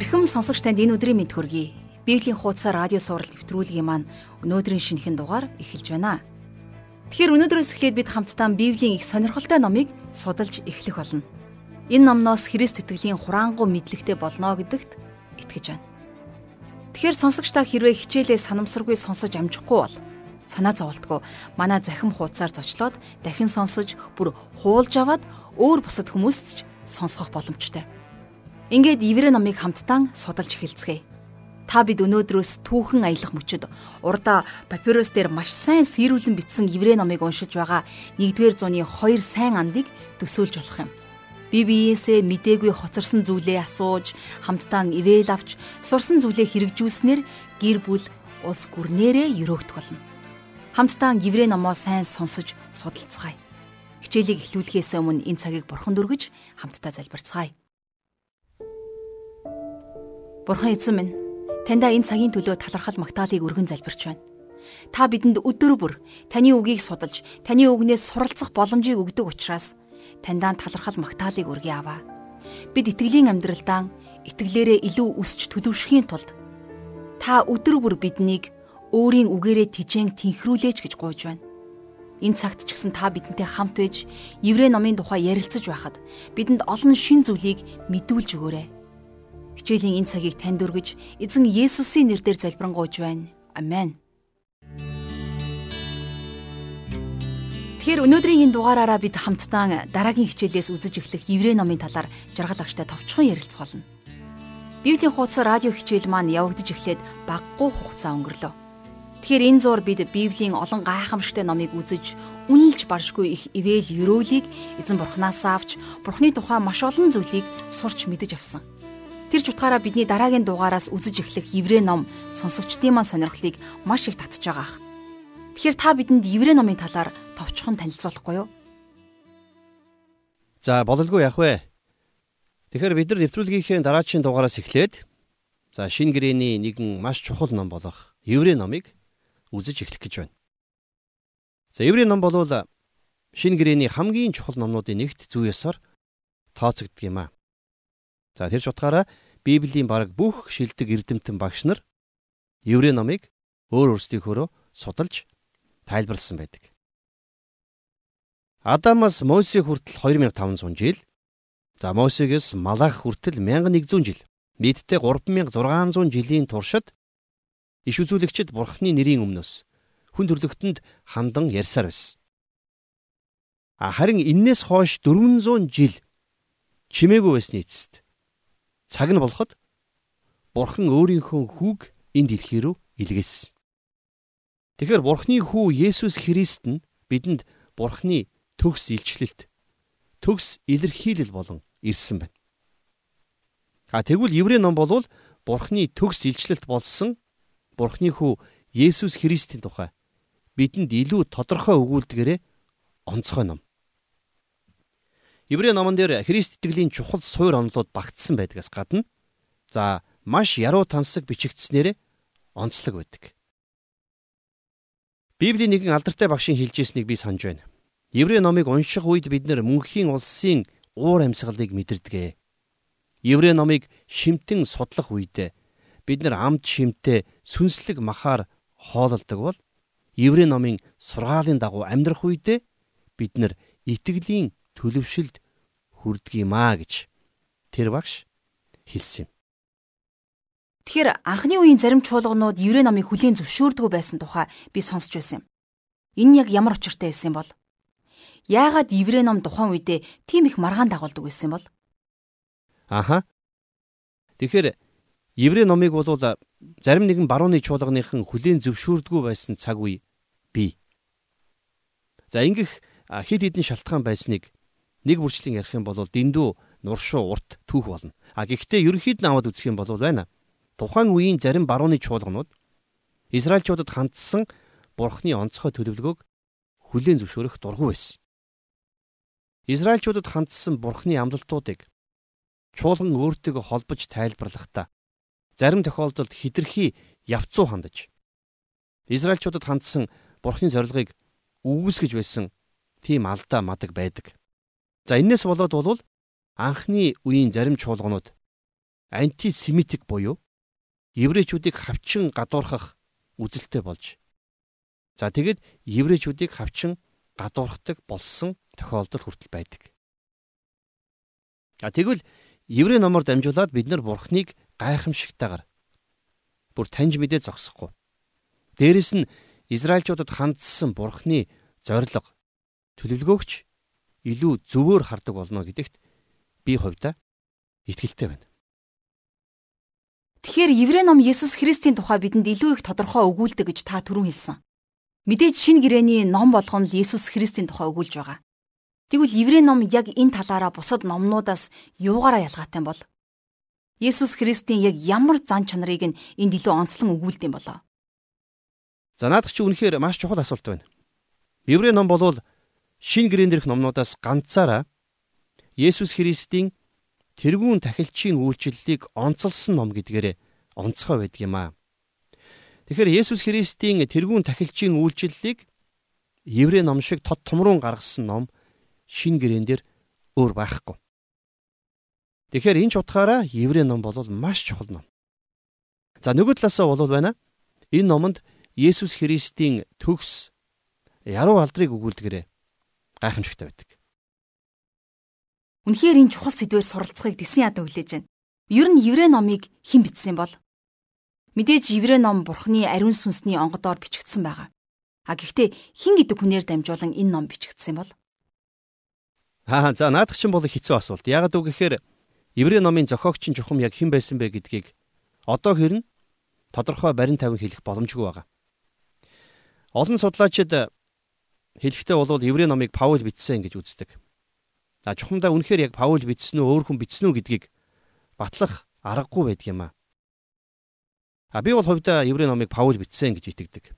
Эрхэм сонсогч танд энэ өдрийн мэд хүргэе. Библийн хуудасаар радио сурал нэвтрүүлгийн маань өнөөдрийн шинэхэн дугаар эхэлж байна. Тэгэхээр өнөөдрөөс эхлээд бид хамтдаа Библийн их сонирхолтой номыг судалж эхлэх болно. Энэ номноос Христ итгэлийн хураангуй мэдлэгтэй болно гэдэгт итгэж байна. Тэгэхээр сонсогч та хэрвээ хичээлээ санамсаргүй сонсож амжихгүй бол санаа зовлтгүй манай захим хуудасаар зочлоод дахин сонсож бүр хуулж аваад өөр бусад хүмүүст ч сонсгох боломжтой. Ингээд Иврэ номыг хамтдаа судалж эхэлцгээе. Та бид өнөөдрөөс түүхэн аялах мөчөд урда папирус дээр маш сайн сэрүүлэн бичсэн Иврэ номыг уншиж байгаа 1-р зууны 2 сайн андыг төсөөлж болох юм. Би биеэсээ мдээгүй хоцорсон зүйлээ асууж, хамтдаа ивэл авч, сурсан зүйлээ хэрэгжүүлснээр гэр бүл улс гүрнээрээ өрөөгдөх болно. Хамтдаа Иврэ номоо сайн сонсож судалцгаая. Хичээлийг эхлүүлэхээс өмнө энэ цагийг бурхан дүргэж хамтдаа залбирцгаая. Бурхан эзэн минь, таньда энэ цагийн төлөө талархал магтаалыг өргөн залбирч байна. Та бидэнд өдөр бүр таны үгийг судалж, таны үгнээс суралцах боломжийг өгдөг учраас таньдаа талархал магтаалыг өргөе аваа. Бид итгэлийн амьдралдаа итгэлээрээ илүү өсч төлөвшөхийн тулд та өдөр бүр биднийг өөрийн үгээрээ тижээн тэнхрүүлээч гэж гуйж байна. Энэ цагт ч гэсэн та бидэнтэй хамт байж Еврей номын тухай ярилцаж байхад бидэнд олон шин зүйлийг мэдүүлж өгөөрэй Хичээлийн энэ цагийг танд өргөж эзэн Есүсийн нэрээр залбирanгуйж байна. Амен. Тэгэхээр өнөөдрийн энэ дугаараараа бид хамтдаа дараагийн хичээлээс үзэж эхлэх Еврей номын талаар жаргал агштай товчхон ярилцах болно. Библийн хуудас радио хичээл маань явагдаж эхлээд баггүй хугацаа өнгөрлөө. Тэгэхээр энэ зур бид Библийн олон гайхамшигтай номыг үзэж үнэлж баршгүй их ивэл өрөөлийг эзэн бурхнаас авч бурхны тухай маш олон зүйлийг сурч мэдэж авсан. Тэр ч утгаараа бидний дараагийн дугаараас үзэж эхлэх Еврей ном сонсогчдын маань сонирхлыг маш их татж байгаа ах. Тэгэхээр та бидэнд Еврей номын талаар товчхон танилцуулахгүй юу? За бололгүй яах вэ? Тэгэхээр бид нар нэвтрүүлгийнхээ дараагийн дугаараас эхлээд за шинэ гэрээний нэгэн маш чухал ном болох Еврей номыг үзэж эхлэх гэж байна. За Еврей ном бол шинэ гэрээний хамгийн чухал номнуудын нэгт зүй ёсоор тооцогддог юм аа. За тэр ч утгаараа Библийн бараг бүх шилдэг эрдэмтэн багш нар Еврей номыг өөр өөрсдийнхөөрөө судалж тайлбарлсан байдаг. Адамаас Мосе хүртэл 2500 жил, за Мосегээс Малах хүртэл 1100 жил, нийтдээ 3600 жилийн туршид иш үзүүлэгчид Бурхны нэрийн өмнөөс хүн төрлөختөнд хандан ярьсаар байсан. Харин эннээс хойш 400 жил чимээгүй байсны эцэст цаг нь болоход Бурхан өөрийнхөө хүүг энэ дэлхий рүү илгээсэн. Тэгэхээр Бурханы хүү Есүс Христ нь бидэнд Бурханы төгс илчлэлт, төгс илэрхийлэл болон ирсэн байна. А тэгвэл Еврей ном болвол Бурханы төгс илчлэлт болсон Бурханы хүү Есүс Христийн тухай бидэнд илүү тодорхой өгүүлдгээрээ онцгой ном. Еврей номон дээр Христ итгэлийн чухал суур онолууд багтсан байдгаас гадна за маш яруу тансаг бичигдснээр онцлог байдаг. Библийн нэгэн алдартай багшийн хэлжсэнийг би санаж байна. Еврей номыг унших үед бид нэр мөнхийн улсын уур амьсгалыг мэдэрдэг. Еврей номыг шимтэн судлах үед бид нар амд шимтээ сүнслэг махаар хоололдог бол Еврей номын сургаалын дагуу амьдрах үед бид нар итгэлийн төлөвшөлд хүрдгиймаа гэж тэр багш хэлсэн юм. Тэгэхээр анхны үеийн зарим чуулганууд еврей намыг хүлийн зөвшөөрдгөө байсан тухай би сонсч байсан юм. Энэ яг ямар учиртай байсан бол? Яагаад еврей ном тухайн үедээ тийм их маргаан дагуулдаг байсан бол? Аха. Тэгэхээр еврей номыг бол зарим нэгэн барууны чуулганыхан хүлийн зөвшөөрдгөө байсан цаг үе бий. За ингэх хид хідэн шалтгаан байсныг нэг бүрчлэн ярих юм бол дэндүү нуршуу урт түүх болно. А гэхдээ ерөнхийд нь аваад үзэх юм бол байна. Тухайн үеийн зарим барууны чуулганууд Израильчуудад хандсан Бурхны онцгой төлөвлөгөөг хүлээн зөвшөөрөх дургүй байсан. Израильчуудад хандсан Бурхны амлалтуудыг чуулган өөртөөгөө холбож тайлбарлахдаа зарим тохиолдолд хитрхи явцуу хандаж Израильчуудад хандсан Бурхны зорилгыг үүсгэж байсан тийм алдаа мадаг байдаг. За энээс болоод бол анхны үеийн зарим чуулганууд антисемитик буюу еврейчүүдийг хавчин гадуурхах үзэлтэй болж за тэгэд еврейчүүдийг хавчин гадуурхдаг болсон тохиолдол хүртэл байдаг. А тэгвэл еврей номоор дамжуулаад бид нар бурхныг гайхамшигтайгаар бүр таньж мэдээ зогсохгүй. Дээрэс нь Израильчуудад хандсан бурхны зориг төлөвлөгөөгч илүү зөвөр хардаг болно гэдэгт би хувьдаа итгэлтэй байна. Тэгэхээр Еврей ном Есүс Христийн тухай бидэнд илүү их тодорхой өгүүлдэг гэж та түрүүн хэлсэн. Мэдээж шинэ гэрээний ном болгоно л Есүс Христийн тухай өгүүлж байгаа. Тэгвэл Еврей ном яг энэ талаараа бусад номнуудаас юугаараа ялгаатай бол? Есүс Христийн яг ямар зан чанарыг нь энд илүү онцлон өгүүлдэг юм болоо? За наадах чи үнэхээр маш чухал асуулт байна. Еврей ном болвол шинэ гэрэн дээрх номнуудаас ганцаараа Есүс Христийн тэргүүн тахилчийн үйлчлэлийг онцолсон ном гэдгээрээ онцгой байдаг юм аа. Тэгэхээр Есүс Христийн тэргүүн тахилчийн үйлчлэлийг Еврей ном шиг тод томруун гаргасан ном шин гэрээн дээр өөр байхгүй. Тэгэхээр энэ ч утгаараа Еврей ном бол маш чухал ном. За нөгөө талаасаа бол байна. Энэ номонд Есүс Христийн төгс яруу алдрыг өгүүлдгээрээ гайхамшигтай байдаг. Үнэхээр энэ чухал сэдвээр суралцахыг Дисэн ядаа хүлээж байна. Ер нь Еврей номыг хэн бичсэн бол? Мэдээж Еврей ном Бурхны ариун сүнсний онгодоор бичигдсэн байгаа. А гэхдээ хэн гэдэг хүнээр дамжуулан энэ ном бичигдсэн бол? Аа за наадах чинь бол хэцүү асуулт. Яагаад үг гэхээр Еврей номын зохиогч нь чухам яг хэн байсан бэ гэдгийг одоо хэрн тодорхой барин тавин хэлэх боломжгүй байгаа. Олон судлаачид хэлэхдээ бол Еврей номыг Паул бичсэн гэж үздэг. За чухамдаа үнэхээр яг Паул бичсэн үү өөр хүн бичсэн үү гэдгийг батлах аргагүй байдаг юм аа. А би бол хувьдаа Еврей номыг Паул бичсэн гэж итгэдэг.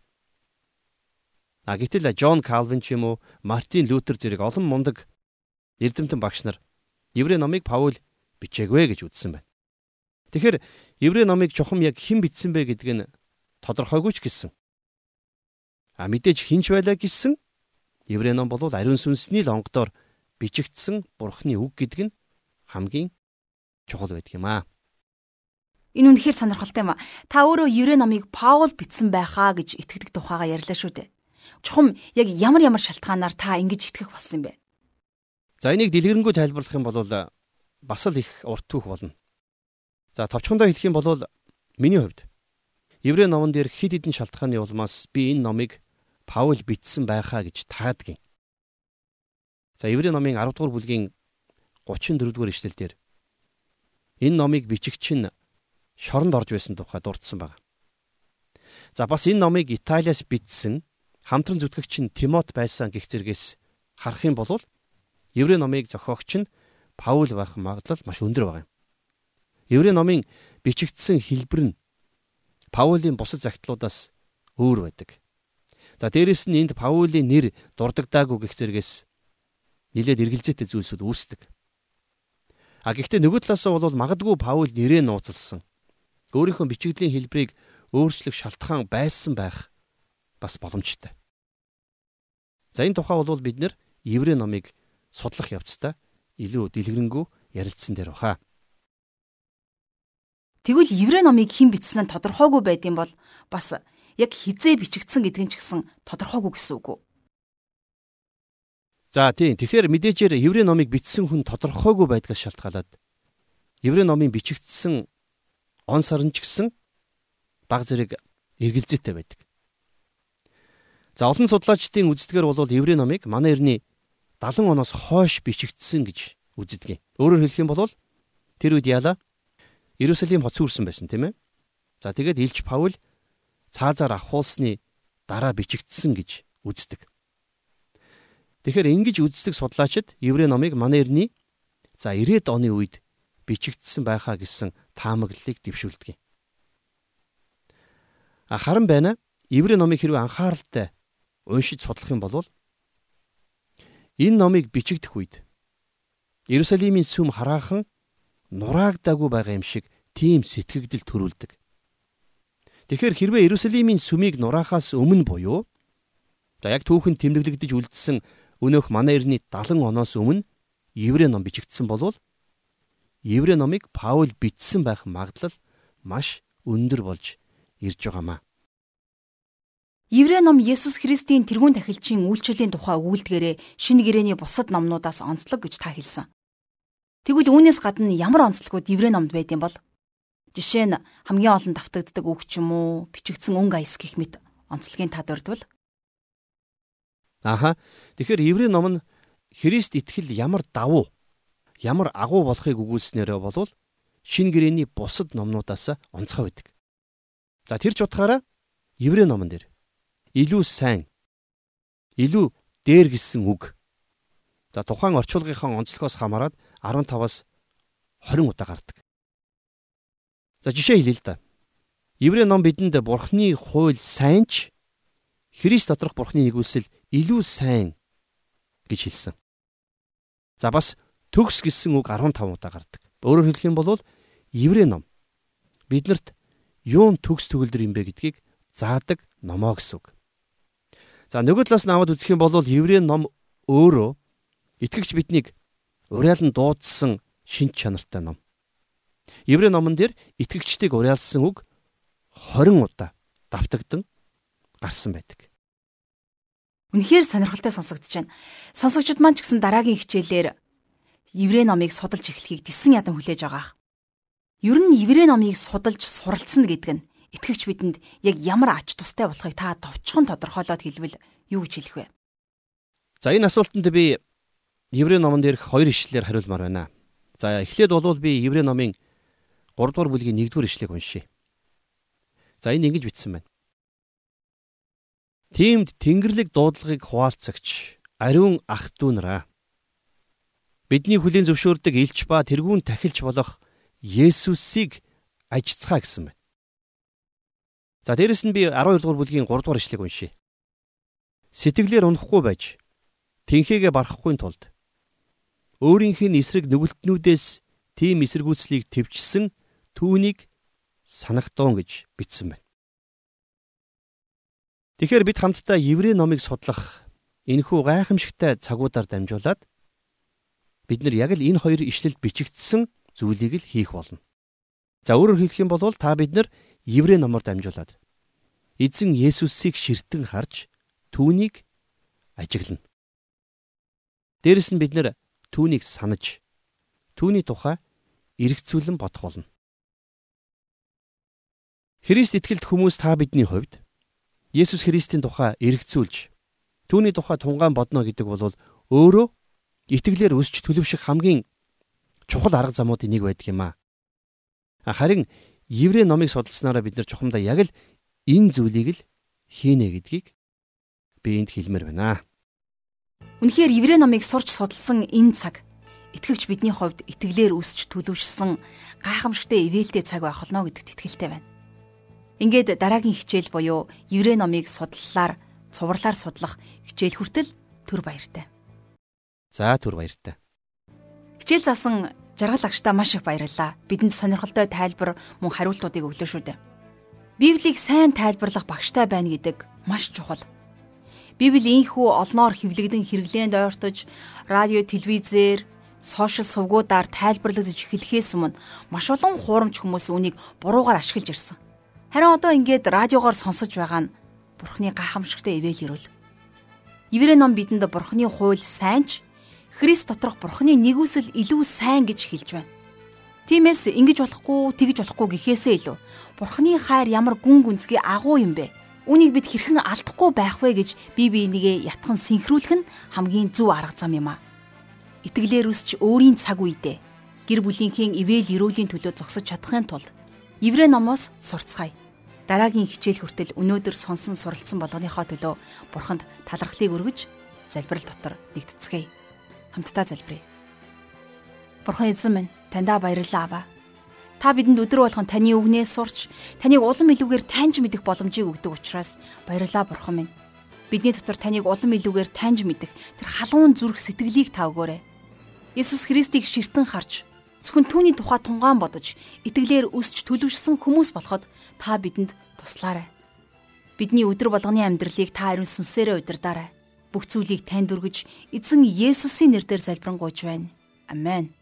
А гэтэл Джон Калвин ч юм уу Мартин Лютер зэрэг олон мундаг эрдэмтэн багш нар Еврей номыг Паул бичээгүй гэж үзсэн байна. Тэгэхээр Еврей номыг чухам яг хэн бичсэн бэ гэдг нь тодорхойгүй ч гэсэн. А мэдээж хинч байлаа гэсэн Еврей ном бол ариун сүнсний л онгодоор бичигдсэн бурхны үг гэдэг нь хамгийн чухал байдаг юм аа. Энэ үнэхээр сонирхолтой юм а. Та өөрөө Еврей номыг Паул бичсэн байхаа гэж итгэдэг тухайга ярьлаа шүү дээ. Чухам яг ямар ямар шалтгаанаар та ингэж итгэх болсон юм бэ? За энийг дэлгэрэнгүй тайлбарлах юм бол бас л их урт түүх болно. За товчхондоо хэлэх юм бол миний хувьд Еврей номон дээр хид хідэн шалтгааны улмаас би энэ номыг Паул бичсэн байхаа гэж таадгийн. За Еврей номын 10 дугаар бүлгийн 34 дугаар ишлэлдэр энэ номыг бичигч нь шоронд орж байсан тухай дурдсан байна. За бас энэ номыг Италиас бичсэн хамтран зүтгэгч нь Тимот байсан гих зэргээс харах юм бол Еврей номыг зохиогч нь Паул байх магадлал маш өндөр байна. Еврей номын бичигдсэн хэлбэр нь Паулийн бусад загтлуудаас өөр байдаг. За дээрэс нь энд Паулийн нэр дурддагдаагүй гих зэргээс нилээд эргэлзээтэй зүйлсүүд үүсдэг. А гэхдээ нөгөө талаасаа бол магадгүй Паул нэрээ нууцлсан. Өөрийнхөө бичигдлийн хэлбэрийг өөрчлөх шалтгаан байсан байх бас боломжтой. За энэ тухай бол бид нэр Еврей номыг судлах явцдаа илүү дэлгэрэнгүй ярилцсан дээр баха. Тэгвэл Еврей номыг хэн бичсэн нь тодорхойгүй байдсан бол бас яг хизээ бичигдсэн нь ч гэсэн тодорхойгүй гэсэн үг үү? За тийм. Тэгэхээр мэдээжээр Еврей номыг бичсэн хүн тодорхойгүй байдгаас шалтгаалаад Еврей номын бичигдсэн он сарн ч гэсэн баг зэрэг эргэлзээтэй байдаг. За олон судлаачдын үздгээр бол Еврей номыг манай эртний 70 оноос хойш бичигдсэн гэж үздэг. Өөрөөр хэлэх юм бол тэр үед яалаа Иерусалим хоц үрсэн байсан тийм ээ. За тэгээд Илч Паул цаазаар ахуулсны дараа бичигдсэн гэж үздэг. Тэгэхээр ингэж үздэг судлаачид Еврей номыг манай эртний за 90-ад оны үед бичигдсэн байхаа гэсэн таамаглалыг дэвшүүлдэг юм. А харин байна Еврей номыг хэрвээ анхааралтай уншиж судлах юм бол энэ номыг бичигдэх үед Иерусалимийн сүм хараахан нураагдаагүй байгаа юм шиг тийм сэтгэгдэл төрүүлдэг. Тэгэхээр хэрвээ Иерусалимийн сүмийг нураахаас өмнө буюу за яг түүхэн тэмдэглэгдэж үлдсэн өнөөх манай эртний 70 оноос өмнө еврей ном бичигдсэн болвол Еврей номыг Паул бичсэн байх магадлал маш өндөр болж ирж байгаамаа. Еврей ном Есүс Христийн тэрүүн тахилчийн үйлчлэлийн тухай өгүүлдгээрээ шинэ гэрээний бусад номнуудаас онцлог гэж та хэлсэн. Тэгвэл үүнээс гадна ямар онцлогуд Еврей номд байдсан бол? Жишээ нь хамгийн олон давтагддаг үг ч юм уу, бичигдсэн өнгө аяс гэх мэт онцлогийн тад өрдвөл. Аха. Тэгэхээр Еврей ном нь Христ итгэл ямар давуу ямар агуу болохыг өгүүлснээрээ болвол шин гэрэний бусад номнуудаас онцгой байдаг. За тэр ч утгаараа Еврей номон дээр илүү сайн илүү дээр гисэн үг. За тухайн орчуулгынхаа онцлогоос хамаарат 15-аас 20 удаа гардаг. За жишээ хэлье л да. Еврей ном бидэнд Бурхны хууль сайн ч Христ доторх Бурхны нэгүсэл илүү сайн гэж хэлсэн. За бас төгс гэсэн үг 15 удаа гардаг. Өөрөөр хэлэх юм бол Еврей ном биднэрт юун төгс төгөлдөр юм бэ гэдгийг заадаг номоо гэсэн үг. За нөгөө талаас нь аваад үзэх юм бол Еврей ном өөрөө итгэгч биднийг уриалан дуудсан шинж чанартай ном. Еврей номон дээр итгэгчдийг уриалсан үг 20 удаа давтагдан гарсан байдаг. Үнэхээр сонирхолтой сонсогдож байна. Сонсогчд маань ч гэсэн дараагийн хичээлээр еврей номыг судалж эхлэхийг тисэн ядан хүлээж байгаа. Ер нь еврей номыг судалж суралцсан гэдэг нь итгэгч бидэнд яг ямар ач тустай болохыг та товчхон тодорхойлоод хэлбэл юу гэж хэлэх вэ? За энэ асуултанд би еврей номон дээрх хоёр ишлэлээр хариулмаар байна. За эхлээд болвол би еврей номын 3 дугаар бүлгийн 1 дугаар ишлэгийг уншийе. За энэ ингэж бичсэн байна. Тиймд Тэнгэрлэг дуудлагыг хуваалцагч ариун ах дүү нараа бидний хүлийн зөвшөөрдөг элч ба тэрүүн тахилч болох Есүсийг ажицгаа гэсэн байна. За дээрэс нь би 12 дугаар бүлгийн 3 дугаар ишлэгийг уншийе. Сэтгэлээр унахгүй байж тэнхээгээ барахгүй тулд өөрийнх нь эсрэг нүгэлтнүүдээс тийм эсэргүүцлийг төвчсөн түүнийг санахтуун гэж бичсэн байна. Тэгэхээр бид хамтдаа Еврей номыг судлах энэхүү гайхамшигтай цагуудаар дамжуулаад бид нар яг л энэ хоёр ишлэлд бичигдсэн зүйлийг л хийх болно. За өөрөөр хэлэх юм бол та бид нар Еврей номоор дамжуулаад эзэн Есүсийг ширтэн харж түүнийг ажиглана. Дээрэс нь бид нар түүнийг санаж түүний тухай эргцүүлэн бодох болно. Христ итгэлт хүмүүс та бидний хувьд Есүс Христийн тухай эргцүүлж түүний тухай тунгаан бодно гэдэг бол өөрөө итгэлээр өсч төлөвшөх хамгийн чухал арга замуудын нэг байдаг юм аа. Харин Еврей номыг судалснараа бид нар чухамдаа яг л энэ зүйлийг л хийнэ гэдгийг би энд хэлмээр байна. Үнэхээр Еврей номыг сурч судалсан энэ цаг итгэгч бидний хувьд итгэлээр өсч төлөвшсөн гайхамшигтай ивэлтэй цаг байх болно гэдэгт итгэлтэй байна. Ингээд дараагийн хичээл буюу Еврей номыг судлалаар, цувралаар судлах хичээл хүртэл төр баяртай. За түр баяртай. Хичээл заасан жаргал агштаа маш их баярлалаа. Бидэнд сонирхолтой тайлбар мөн хариултуудыг өглөө шүү дээ. Библийг сайн тайлбарлах багштай байна гэдэг маш чухал. Библи ийхүү олноор хэвлэгдэн хэрэглээнд ойртож, радио, телевизээр, сошиал сувгуудаар тайлбарлагдж эхлэхээс өмнө маш олон хуурамч хүмүүс үүнийг буруугаар ашиглаж ирсэн. Харин одоо ингээд радиогоор сонсож байгаа нь Бурхны гайхамшигтай ивэл ирүүл. Еврей ном бидэнд Бурхны хууль сайн ч Христ доторх Бурхны нэгүсэл илүү сайн гэж хэлж байна. Тиймээс ингэж болохгүй, тэгж болохгүй гэхээсээ илүү Бурхны хайр ямар гүн гүнзгий агуу юм бэ? Үнийг бид хэрхэн алдахгүй байх вэ гэж бие бинийгээ ятхан синхруулах нь хамгийн зөв арга зам юм а. Итгэлээр үсч өөрийн цаг үедээ гэр бүлийнхээ ивэл эрүүлийн төлөө зогсож чадахын тулд Еврей номоос сурцгаая. Дараагийн хичээл хүртэл өнөөдөр сонсон суралцсан болгоныхоо төлөө Бурханд талархлыг өргөж залбирал дотор нэгтцгээе хамтдаа залбирая. Бурхан эзэн минь, таньдаа баярлалаа аваа. Та бидэнд өдөр болгон таны үгнээс сурч, таныг улам илүүгээр таньж мэдэх боломжийг өгдөг учраас баярлалаа Бурхан минь. Бидний дотор таныг улам илүүгээр таньж мэдэх тэр халуун зүрх сэтгэлийг та өгөөрэй. Иесус Христийг ширтэн харж, зөвхөн түүний тухай тунгаан бодож, итгэлээр өсч төлөвшсөн хүмүүс болоход та бидэнд туслаарай. Бидний өдөр болгоны амьдралыг та ариун сүнсээрээ удирдаарай бүх зүйлийг танд өргөж эзэн Есүсийн нэрээр залбирanгуйж байна. Амен.